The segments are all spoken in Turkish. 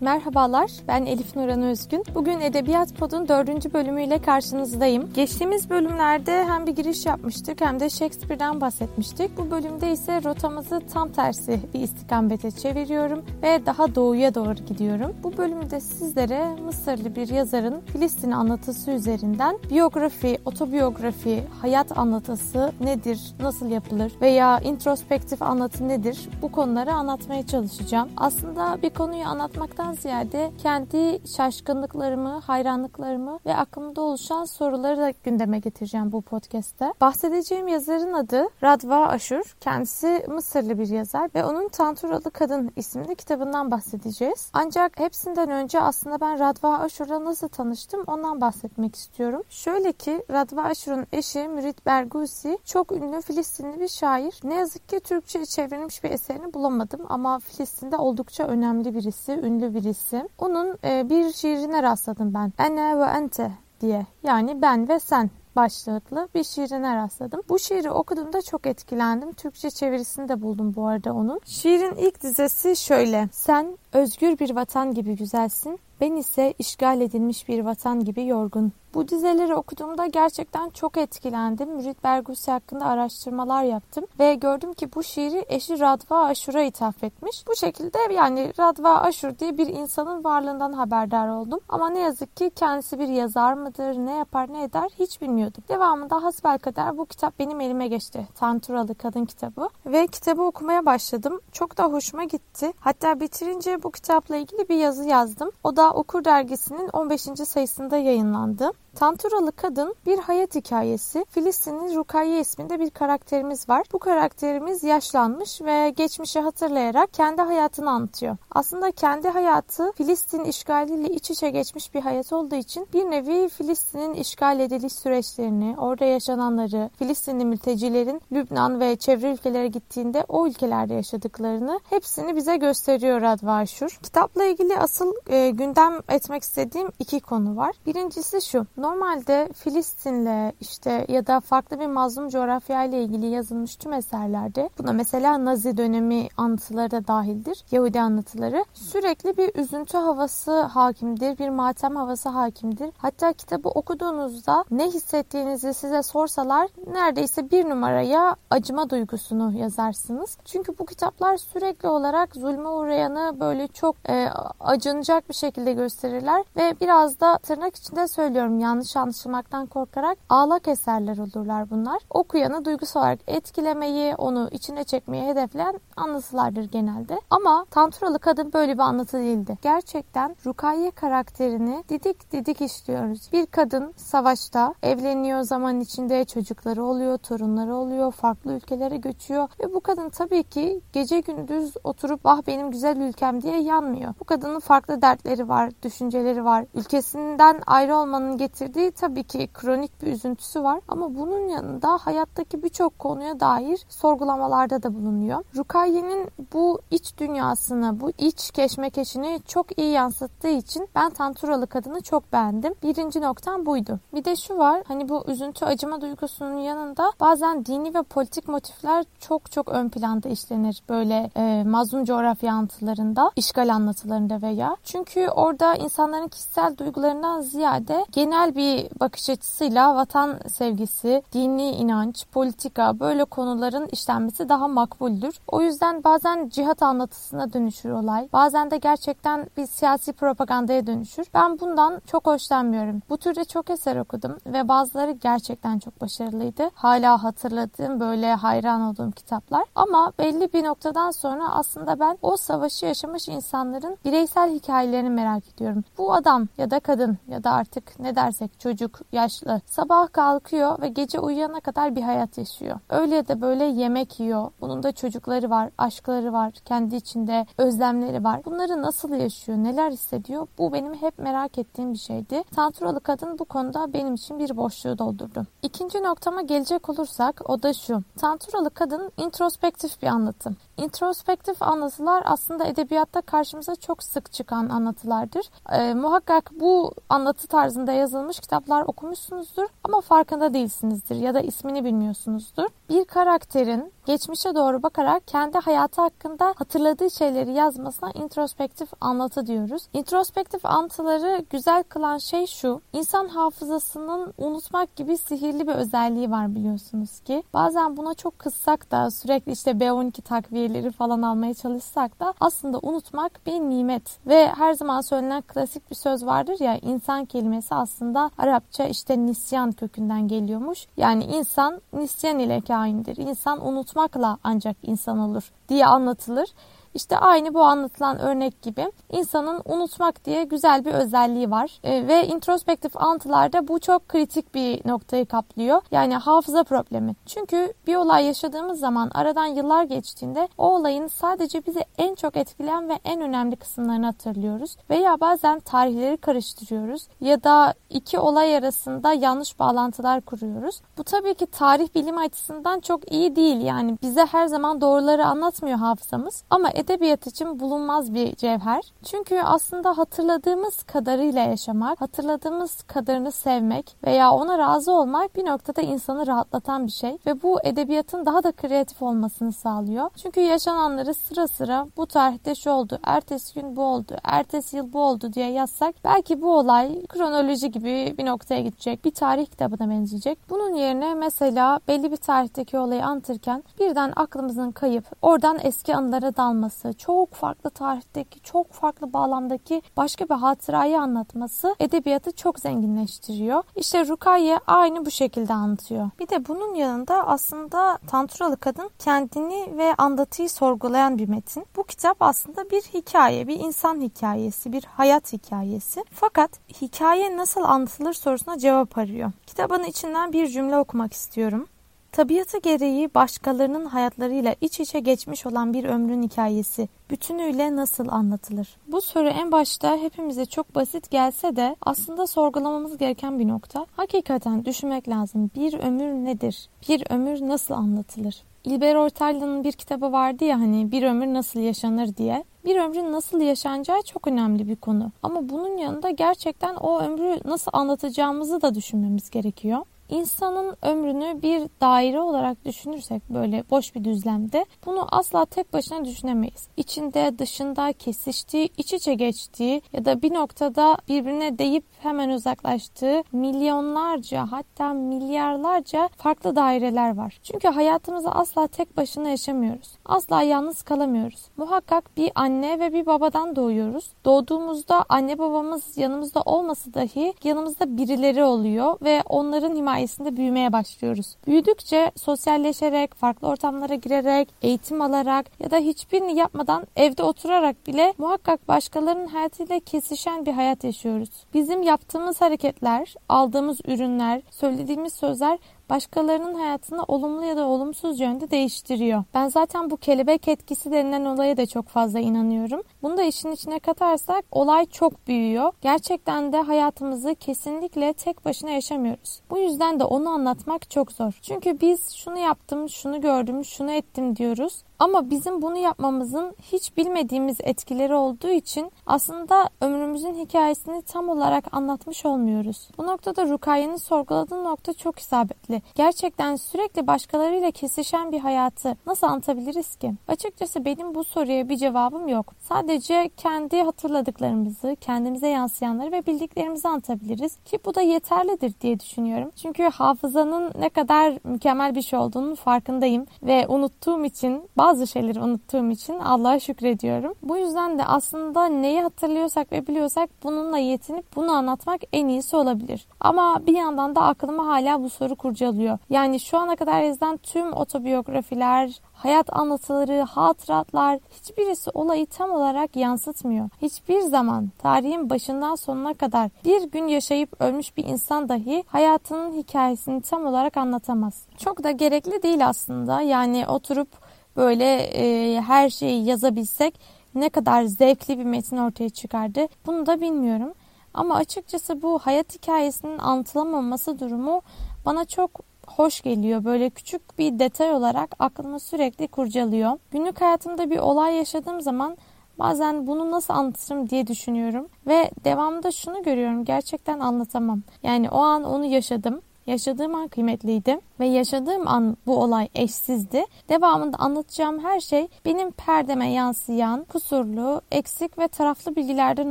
Merhabalar, ben Elif Nuran Özgün. Bugün Edebiyat Pod'un dördüncü bölümüyle karşınızdayım. Geçtiğimiz bölümlerde hem bir giriş yapmıştık hem de Shakespeare'den bahsetmiştik. Bu bölümde ise rotamızı tam tersi bir istikamete çeviriyorum ve daha doğuya doğru gidiyorum. Bu bölümde sizlere Mısırlı bir yazarın Filistin anlatısı üzerinden biyografi, otobiyografi, hayat anlatısı nedir, nasıl yapılır veya introspektif anlatı nedir bu konuları anlatmaya çalışacağım. Aslında bir konuyu anlatmaktan ziyade kendi şaşkınlıklarımı, hayranlıklarımı ve aklımda oluşan soruları da gündeme getireceğim bu podcast'te. Bahsedeceğim yazarın adı Radva Aşur. Kendisi Mısırlı bir yazar ve onun Tanturalı Kadın isimli kitabından bahsedeceğiz. Ancak hepsinden önce aslında ben Radva Aşur'la nasıl tanıştım ondan bahsetmek istiyorum. Şöyle ki Radva Aşur'un eşi Mürit Bergusi çok ünlü Filistinli bir şair. Ne yazık ki Türkçe çevrilmiş bir eserini bulamadım ama Filistin'de oldukça önemli birisi, ünlü birisi. Onun e, bir şiirine rastladım ben. Ene ve ente diye. Yani ben ve sen başlıklı bir şiirine rastladım. Bu şiiri okuduğumda çok etkilendim. Türkçe çevirisini de buldum bu arada onun. Şiirin ilk dizesi şöyle. Sen özgür bir vatan gibi güzelsin. Ben ise işgal edilmiş bir vatan gibi yorgun. Bu dizeleri okuduğumda gerçekten çok etkilendim. Mürit Bergusi hakkında araştırmalar yaptım ve gördüm ki bu şiiri eşi Radva Aşur'a ithaf etmiş. Bu şekilde yani Radva Aşur diye bir insanın varlığından haberdar oldum. Ama ne yazık ki kendisi bir yazar mıdır, ne yapar ne eder hiç bilmiyordum. Devamında hasbelkader bu kitap benim elime geçti. Tanturalı Kadın kitabı. Ve kitabı okumaya başladım. Çok da hoşuma gitti. Hatta bitirince bu kitapla ilgili bir yazı yazdım. O da Okur dergisinin 15. sayısında yayınlandı. Tanturalı Kadın bir hayat hikayesi. Filistin'in Rukayye isminde bir karakterimiz var. Bu karakterimiz yaşlanmış ve geçmişi hatırlayarak kendi hayatını anlatıyor. Aslında kendi hayatı Filistin işgaliyle iç içe geçmiş bir hayat olduğu için bir nevi Filistin'in işgal ediliş süreçlerini, orada yaşananları, Filistinli mültecilerin Lübnan ve çevre ülkelere gittiğinde o ülkelerde yaşadıklarını hepsini bize gösteriyor Radvaşur. Kitapla ilgili asıl e, gündem etmek istediğim iki konu var. Birincisi şu. Normalde Filistin'le işte ya da farklı bir mazlum coğrafya ile ilgili yazılmış tüm eserlerde buna mesela Nazi dönemi anlatıları da dahildir. Yahudi anlatıları. Sürekli bir üzüntü havası hakimdir. Bir matem havası hakimdir. Hatta kitabı okuduğunuzda ne hissettiğinizi size sorsalar neredeyse bir numaraya acıma duygusunu yazarsınız. Çünkü bu kitaplar sürekli olarak zulme uğrayanı böyle çok e, acınacak bir şekilde gösterirler ve biraz da tırnak içinde söylüyorum yanlış anlaşılmaktan korkarak ağlak eserler olurlar bunlar. Okuyanı duygusal olarak etkilemeyi, onu içine çekmeyi hedefleyen anlatılardır genelde. Ama Tanturalı Kadın böyle bir anlatı değildi. Gerçekten Rukaye karakterini didik didik işliyoruz. Bir kadın savaşta evleniyor zaman içinde çocukları oluyor, torunları oluyor, farklı ülkelere göçüyor ve bu kadın tabii ki gece gündüz oturup ah benim güzel ülkem diye yanmıyor. Bu kadının farklı dertleri var, düşünceleri var. Ülkesinden ayrı olmanın getirdiği tabii ki kronik bir üzüntüsü var ama bunun yanında hayattaki birçok konuya dair sorgulamalarda da bulunuyor. Rukaye'nin bu iç dünyasını, bu iç keşmekeşini çok iyi yansıttığı için ben Tanturalı Kadını çok beğendim. Birinci noktam buydu. Bir de şu var, hani bu üzüntü acıma duygusunun yanında bazen dini ve politik motifler çok çok ön planda işlenir böyle e, mazlum coğrafya anlatılarında, işgal anlatılarında veya. Çünkü orada insanların kişisel duygularından ziyade genel bir bakış açısıyla vatan sevgisi, dini inanç, politika böyle konuların işlenmesi daha makbuldür. O yüzden bazen cihat anlatısına dönüşür olay. Bazen de gerçekten bir siyasi propagandaya dönüşür. Ben bundan çok hoşlanmıyorum. Bu türde çok eser okudum ve bazıları gerçekten çok başarılıydı. Hala hatırladığım böyle hayran olduğum kitaplar. Ama belli bir noktadan sonra aslında ben o savaşı yaşamış insanların bireysel hikayelerini merak ediyorum. Bu adam ya da kadın ya da artık ne dersek çocuk, yaşlı sabah kalkıyor ve gece uyuyana kadar bir hayat yaşıyor. Öyle de böyle yemek yiyor. Bunun da çocukları var, aşkları var, kendi içinde özlemleri var. Bunları nasıl yaşıyor, neler hissediyor? Bu benim hep merak ettiğim bir şeydi. Tanturalı kadın bu konuda benim için bir boşluğu doldurdu. İkinci noktama gelecek olursak o da şu. Tanturalı kadın introspektif bir anlatım. İntrospektif anlatılar aslında edebiyatta karşımıza çok sık çıkan anlatılardır. E, muhakkak bu anlatı tarzında yazılmış kitaplar okumuşsunuzdur ama farkında değilsinizdir ya da ismini bilmiyorsunuzdur. Bir karakterin geçmişe doğru bakarak kendi hayatı hakkında hatırladığı şeyleri yazmasına introspektif anlatı diyoruz. İntrospektif anlatıları güzel kılan şey şu. İnsan hafızasının unutmak gibi sihirli bir özelliği var biliyorsunuz ki. Bazen buna çok kızsak da sürekli işte B12 takviyeleri falan almaya çalışsak da aslında unutmak bir nimet. Ve her zaman söylenen klasik bir söz vardır ya insan kelimesi aslında Arapça işte nisyan kökünden geliyormuş. Yani insan nisyan ile kaindir. İnsan unutmakla ancak insan olur diye anlatılır. İşte aynı bu anlatılan örnek gibi insanın unutmak diye güzel bir özelliği var. E, ve introspektif antılarda bu çok kritik bir noktayı kaplıyor. Yani hafıza problemi. Çünkü bir olay yaşadığımız zaman aradan yıllar geçtiğinde o olayın sadece bizi en çok etkileyen ve en önemli kısımlarını hatırlıyoruz. Veya bazen tarihleri karıştırıyoruz ya da iki olay arasında yanlış bağlantılar kuruyoruz. Bu tabii ki tarih bilim açısından çok iyi değil. Yani bize her zaman doğruları anlatmıyor hafızamız. Ama edebiyat için bulunmaz bir cevher. Çünkü aslında hatırladığımız kadarıyla yaşamak, hatırladığımız kadarını sevmek veya ona razı olmak bir noktada insanı rahatlatan bir şey ve bu edebiyatın daha da kreatif olmasını sağlıyor. Çünkü yaşananları sıra sıra bu tarihte şu oldu, ertesi gün bu oldu, ertesi yıl bu oldu diye yazsak belki bu olay kronoloji gibi bir noktaya gidecek, bir tarih kitabına benzeyecek. Bunun yerine mesela belli bir tarihteki olayı anlatırken birden aklımızın kayıp oradan eski anılara dalması anlatması, çok farklı tarihteki, çok farklı bağlamdaki başka bir hatırayı anlatması edebiyatı çok zenginleştiriyor. İşte Rukiye aynı bu şekilde anlatıyor. Bir de bunun yanında aslında Tanturalı Kadın kendini ve anlatıyı sorgulayan bir metin. Bu kitap aslında bir hikaye, bir insan hikayesi, bir hayat hikayesi. Fakat hikaye nasıl anlatılır sorusuna cevap arıyor. Kitabın içinden bir cümle okumak istiyorum. Tabiatı gereği başkalarının hayatlarıyla iç içe geçmiş olan bir ömrün hikayesi bütünüyle nasıl anlatılır? Bu soru en başta hepimize çok basit gelse de aslında sorgulamamız gereken bir nokta. Hakikaten düşünmek lazım. Bir ömür nedir? Bir ömür nasıl anlatılır? İlber Ortaylı'nın bir kitabı vardı ya hani bir ömür nasıl yaşanır diye. Bir ömrün nasıl yaşanacağı çok önemli bir konu. Ama bunun yanında gerçekten o ömrü nasıl anlatacağımızı da düşünmemiz gerekiyor. İnsanın ömrünü bir daire olarak düşünürsek böyle boş bir düzlemde bunu asla tek başına düşünemeyiz. İçinde dışında kesiştiği, iç içe geçtiği ya da bir noktada birbirine deyip hemen uzaklaştığı milyonlarca hatta milyarlarca farklı daireler var. Çünkü hayatımızı asla tek başına yaşamıyoruz. Asla yalnız kalamıyoruz. Muhakkak bir anne ve bir babadan doğuyoruz. Doğduğumuzda anne babamız yanımızda olması dahi yanımızda birileri oluyor ve onların himayesi sayesinde büyümeye başlıyoruz. Büyüdükçe sosyalleşerek, farklı ortamlara girerek, eğitim alarak ya da hiçbirini yapmadan evde oturarak bile muhakkak başkalarının hayatıyla kesişen bir hayat yaşıyoruz. Bizim yaptığımız hareketler, aldığımız ürünler, söylediğimiz sözler başkalarının hayatını olumlu ya da olumsuz yönde değiştiriyor. Ben zaten bu kelebek etkisi denilen olaya da çok fazla inanıyorum. Bunu da işin içine katarsak olay çok büyüyor. Gerçekten de hayatımızı kesinlikle tek başına yaşamıyoruz. Bu yüzden de onu anlatmak çok zor. Çünkü biz şunu yaptım, şunu gördüm, şunu ettim diyoruz. Ama bizim bunu yapmamızın hiç bilmediğimiz etkileri olduğu için aslında ömrümüzün hikayesini tam olarak anlatmış olmuyoruz. Bu noktada Rukiye'nin sorguladığı nokta çok isabetli. Gerçekten sürekli başkalarıyla kesişen bir hayatı nasıl anlatabiliriz ki? Açıkçası benim bu soruya bir cevabım yok. Sadece kendi hatırladıklarımızı, kendimize yansıyanları ve bildiklerimizi anlatabiliriz ki bu da yeterlidir diye düşünüyorum. Çünkü hafızanın ne kadar mükemmel bir şey olduğunu farkındayım ve unuttuğum için bazı şeyleri unuttuğum için Allah'a şükrediyorum. Bu yüzden de aslında neyi hatırlıyorsak ve biliyorsak bununla yetinip bunu anlatmak en iyisi olabilir. Ama bir yandan da aklıma hala bu soru kurcalıyor. Yani şu ana kadar yazılan tüm otobiyografiler, hayat anlatıları, hatıratlar hiçbirisi olayı tam olarak yansıtmıyor. Hiçbir zaman tarihin başından sonuna kadar bir gün yaşayıp ölmüş bir insan dahi hayatının hikayesini tam olarak anlatamaz. Çok da gerekli değil aslında. Yani oturup böyle e, her şeyi yazabilsek ne kadar zevkli bir metin ortaya çıkardı bunu da bilmiyorum. Ama açıkçası bu hayat hikayesinin anlatılamaması durumu bana çok hoş geliyor. Böyle küçük bir detay olarak aklımı sürekli kurcalıyor. Günlük hayatımda bir olay yaşadığım zaman bazen bunu nasıl anlatırım diye düşünüyorum. Ve devamında şunu görüyorum gerçekten anlatamam. Yani o an onu yaşadım Yaşadığım an kıymetliydi ve yaşadığım an bu olay eşsizdi. Devamında anlatacağım her şey benim perdeme yansıyan kusurlu, eksik ve taraflı bilgilerden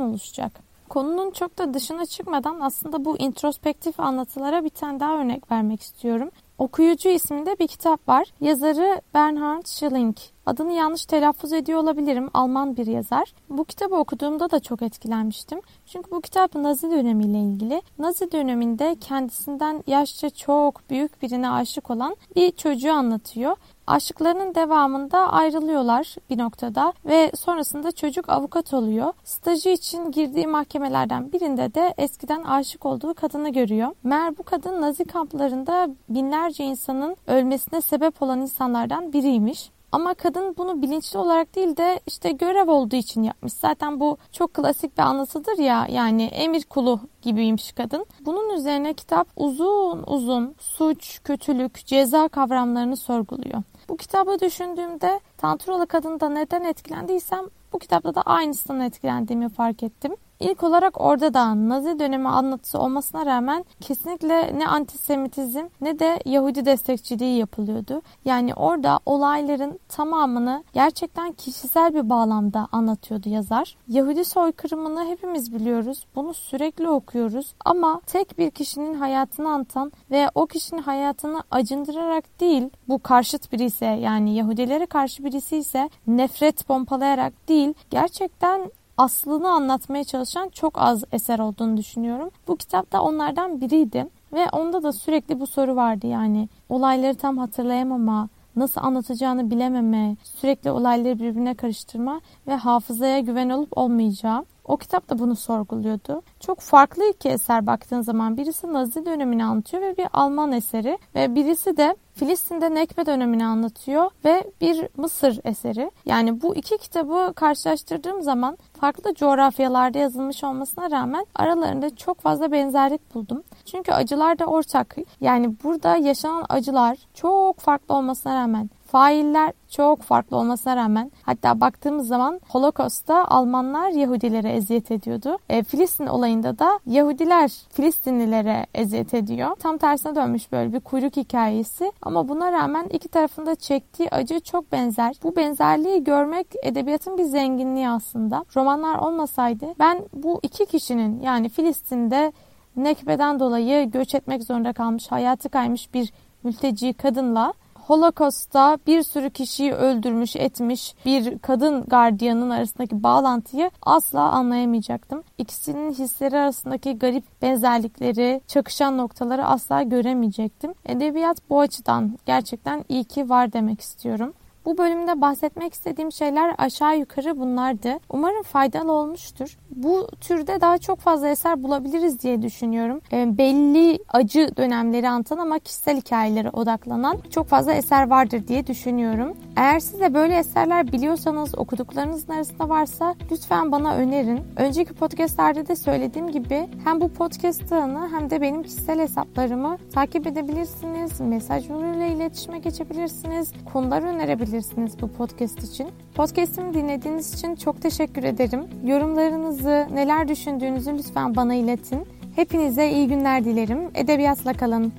oluşacak. Konunun çok da dışına çıkmadan aslında bu introspektif anlatılara bir tane daha örnek vermek istiyorum. Okuyucu isminde bir kitap var. Yazarı Bernhard Schilling. Adını yanlış telaffuz ediyor olabilirim. Alman bir yazar. Bu kitabı okuduğumda da çok etkilenmiştim. Çünkü bu kitap Nazi dönemiyle ilgili. Nazi döneminde kendisinden yaşça çok büyük birine aşık olan bir çocuğu anlatıyor. Aşıklarının devamında ayrılıyorlar bir noktada ve sonrasında çocuk avukat oluyor. Stajı için girdiği mahkemelerden birinde de eskiden aşık olduğu kadını görüyor. Mer bu kadın Nazi kamplarında binlerce insanın ölmesine sebep olan insanlardan biriymiş. Ama kadın bunu bilinçli olarak değil de işte görev olduğu için yapmış. Zaten bu çok klasik bir anlatıdır ya yani emir kulu gibiymiş kadın. Bunun üzerine kitap uzun uzun suç, kötülük, ceza kavramlarını sorguluyor. Bu kitabı düşündüğümde Tanturalı kadında neden etkilendiysem bu kitapta da aynısından etkilendiğimi fark ettim. İlk olarak orada da Nazi dönemi anlatısı olmasına rağmen kesinlikle ne antisemitizm ne de Yahudi destekçiliği yapılıyordu. Yani orada olayların tamamını gerçekten kişisel bir bağlamda anlatıyordu yazar. Yahudi soykırımını hepimiz biliyoruz. Bunu sürekli okuyoruz. Ama tek bir kişinin hayatını anlatan ve o kişinin hayatını acındırarak değil bu karşıt biri ise yani Yahudilere karşı birisi ise nefret pompalayarak değil gerçekten aslını anlatmaya çalışan çok az eser olduğunu düşünüyorum. Bu kitap da onlardan biriydi ve onda da sürekli bu soru vardı yani olayları tam hatırlayamama, nasıl anlatacağını bilememe, sürekli olayları birbirine karıştırma ve hafızaya güven olup olmayacağı. O kitap da bunu sorguluyordu. Çok farklı iki eser baktığın zaman birisi Nazi dönemini anlatıyor ve bir Alman eseri ve birisi de Filistin'de Nekbe dönemini anlatıyor ve bir Mısır eseri. Yani bu iki kitabı karşılaştırdığım zaman farklı coğrafyalarda yazılmış olmasına rağmen aralarında çok fazla benzerlik buldum. Çünkü acılar da ortak. Yani burada yaşanan acılar çok farklı olmasına rağmen failler çok farklı olmasına rağmen hatta baktığımız zaman Holocaust'ta Almanlar Yahudilere eziyet ediyordu. E, Filistin olayında da Yahudiler Filistinlilere eziyet ediyor. Tam tersine dönmüş böyle bir kuyruk hikayesi ama buna rağmen iki tarafında çektiği acı çok benzer. Bu benzerliği görmek edebiyatın bir zenginliği aslında. Romanlar olmasaydı ben bu iki kişinin yani Filistin'de Nekbe'den dolayı göç etmek zorunda kalmış, hayatı kaymış bir mülteci kadınla Holocaust'ta bir sürü kişiyi öldürmüş etmiş bir kadın gardiyanın arasındaki bağlantıyı asla anlayamayacaktım. İkisinin hisleri arasındaki garip benzerlikleri, çakışan noktaları asla göremeyecektim. Edebiyat bu açıdan gerçekten iyi ki var demek istiyorum. Bu bölümde bahsetmek istediğim şeyler aşağı yukarı bunlardı. Umarım faydalı olmuştur. Bu türde daha çok fazla eser bulabiliriz diye düşünüyorum. E, belli acı dönemleri anlatan ama kişisel hikayelere odaklanan çok fazla eser vardır diye düşünüyorum. Eğer siz de böyle eserler biliyorsanız, okuduklarınızın arasında varsa lütfen bana önerin. Önceki podcastlerde de söylediğim gibi hem bu podcast ağını hem de benim kişisel hesaplarımı takip edebilirsiniz. Mesaj yoluyla iletişime geçebilirsiniz. Konular önerebilirsiniz yapabilirsiniz bu podcast için. Podcast'imi dinlediğiniz için çok teşekkür ederim. Yorumlarınızı, neler düşündüğünüzü lütfen bana iletin. Hepinize iyi günler dilerim. Edebiyatla kalın.